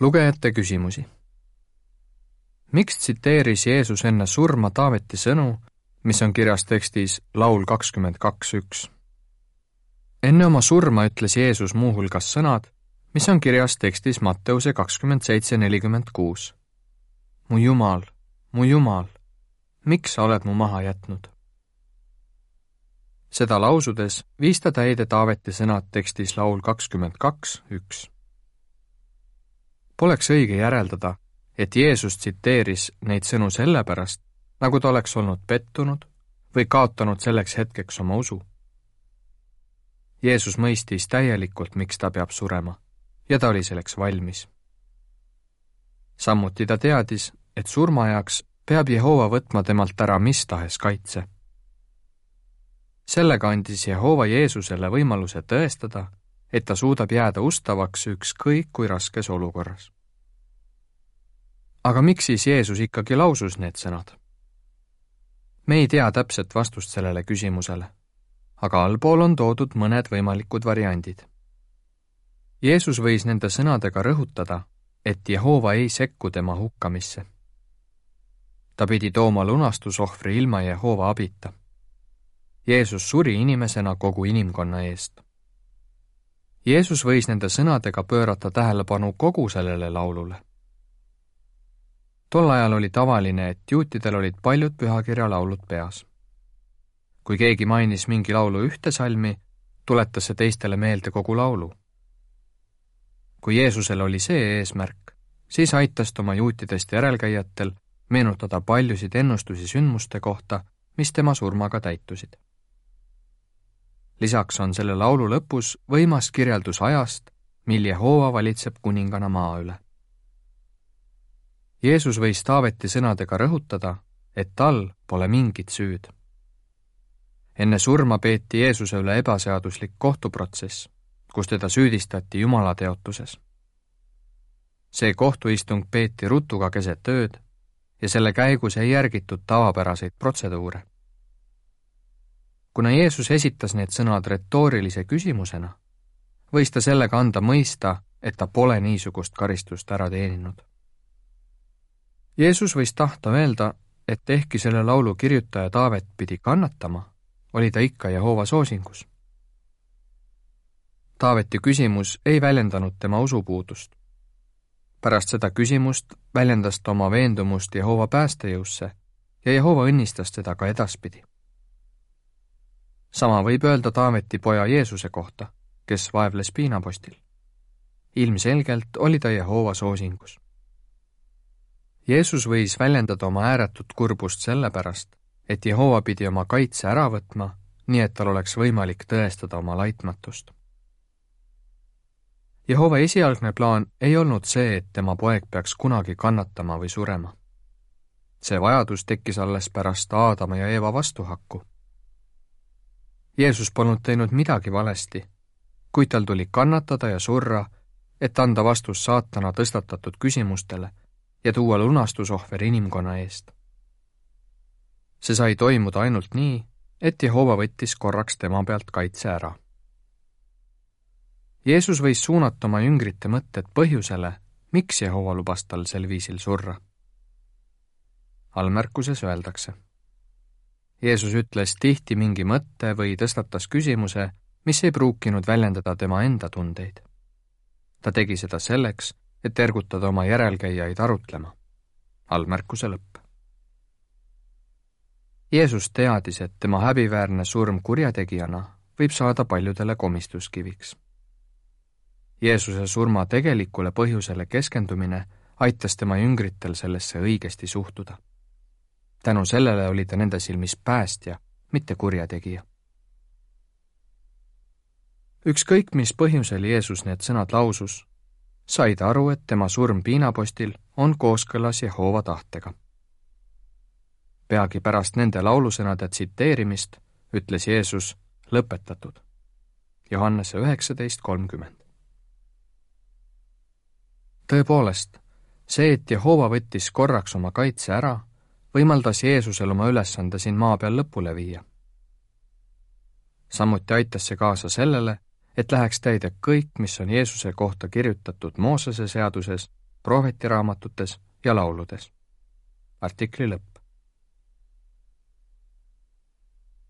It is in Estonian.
lugejate küsimusi. miks tsiteeris Jeesus enne surma Taaveti sõnu, mis on kirjas tekstis laul kakskümmend kaks üks? enne oma surma ütles Jeesus muuhulgas sõnad, mis on kirjas tekstis Matteuse kakskümmend seitse nelikümmend kuus. mu Jumal, mu Jumal, miks sa oled mu maha jätnud? seda lausudes viis ta täide Taaveti sõnad tekstis laul kakskümmend kaks üks Poleks õige järeldada, et Jeesus tsiteeris neid sõnu sellepärast, nagu ta oleks olnud pettunud või kaotanud selleks hetkeks oma usu. Jeesus mõistis täielikult, miks ta peab surema ja ta oli selleks valmis. samuti ta teadis, et surmaajaks peab Jehova võtma temalt ära mis tahes kaitse. sellega andis Jehova Jeesusele võimaluse tõestada, et ta suudab jääda ustavaks ükskõik kui raskes olukorras. aga miks siis Jeesus ikkagi lausus need sõnad? me ei tea täpset vastust sellele küsimusele, aga allpool on toodud mõned võimalikud variandid. Jeesus võis nende sõnadega rõhutada, et Jehova ei sekku tema hukkamisse. ta pidi tooma lunastusohvri ilma Jehova abita. Jeesus suri inimesena kogu inimkonna eest Jeesus võis nende sõnadega pöörata tähelepanu kogu sellele laulule. tol ajal oli tavaline, et juutidel olid paljud pühakirja laulud peas. kui keegi mainis mingi laulu ühte salmi, tuletas see teistele meelde kogu laulu. kui Jeesusel oli see eesmärk, siis aitas ta oma juutidest järelkäijatel meenutada paljusid ennustusi sündmuste kohta, mis tema surmaga täitusid lisaks on selle laulu lõpus võimas kirjeldus ajast, mil Jehova valitseb kuningana maa üle. Jeesus võis Taaveti sõnadega rõhutada, et tal pole mingit süüd. enne surma peeti Jeesuse üle ebaseaduslik kohtuprotsess, kus teda süüdistati Jumala teotuses. see kohtuistung peeti rutuga keset ööd ja selle käigus ei järgitud tavapäraseid protseduure kuna Jeesus esitas need sõnad retoorilise küsimusena, võis ta sellega anda mõista, et ta pole niisugust karistust ära teeninud. Jeesus võis tahta öelda, et ehkki selle laulu kirjutaja Taavet pidi kannatama, oli ta ikka Jehova soosingus. Taaveti küsimus ei väljendanud tema usupuudust. pärast seda küsimust väljendas ta oma veendumust Jehova päästejõusse ja Jehova õnnistas teda ka edaspidi sama võib öelda Taaveti poja Jeesuse kohta, kes vaevles piinapostil. ilmselgelt oli ta Jehova soosingus. Jeesus võis väljendada oma ääretut kurbust sellepärast, et Jehova pidi oma kaitse ära võtma, nii et tal oleks võimalik tõestada oma laitmatust. Jehova esialgne plaan ei olnud see, et tema poeg peaks kunagi kannatama või surema. see vajadus tekkis alles pärast Aadama ja Eeva vastuhakku Jeesus polnud teinud midagi valesti, kuid tal tuli kannatada ja surra, et anda vastus saatana tõstatatud küsimustele ja tuua lunastusohver inimkonna eest. see sai toimuda ainult nii, et Jehova võttis korraks tema pealt kaitse ära. Jeesus võis suunata oma jüngrite mõtted põhjusele, miks Jehova lubas tal sel viisil surra. allmärkuses öeldakse Jeesus ütles tihti mingi mõtte või tõstatas küsimuse, mis ei pruukinud väljendada tema enda tundeid. ta tegi seda selleks, et ergutada oma järelkäijaid arutlema. allmärkuse lõpp. Jeesus teadis, et tema häbiväärne surm kurjategijana võib saada paljudele komistuskiviks. Jeesuse surma tegelikule põhjusele keskendumine aitas tema jüngritel sellesse õigesti suhtuda tänu sellele oli ta nende silmis päästja, mitte kurjategija. ükskõik, mis põhjusel Jeesus need sõnad lausus, sai ta aru, et tema surm piinapostil on kooskõlas Jehova tahtega. peagi pärast nende laulusõnade tsiteerimist ütles Jeesus lõpetatud. Johannese üheksateist kolmkümmend. tõepoolest, see, et Jehova võttis korraks oma kaitse ära võimaldas Jeesusel oma ülesande siin maa peal lõpule viia. samuti aitas see kaasa sellele, et läheks täide kõik, mis on Jeesuse kohta kirjutatud Moosese seaduses prohvetiraamatutes ja lauludes. artikli lõpp.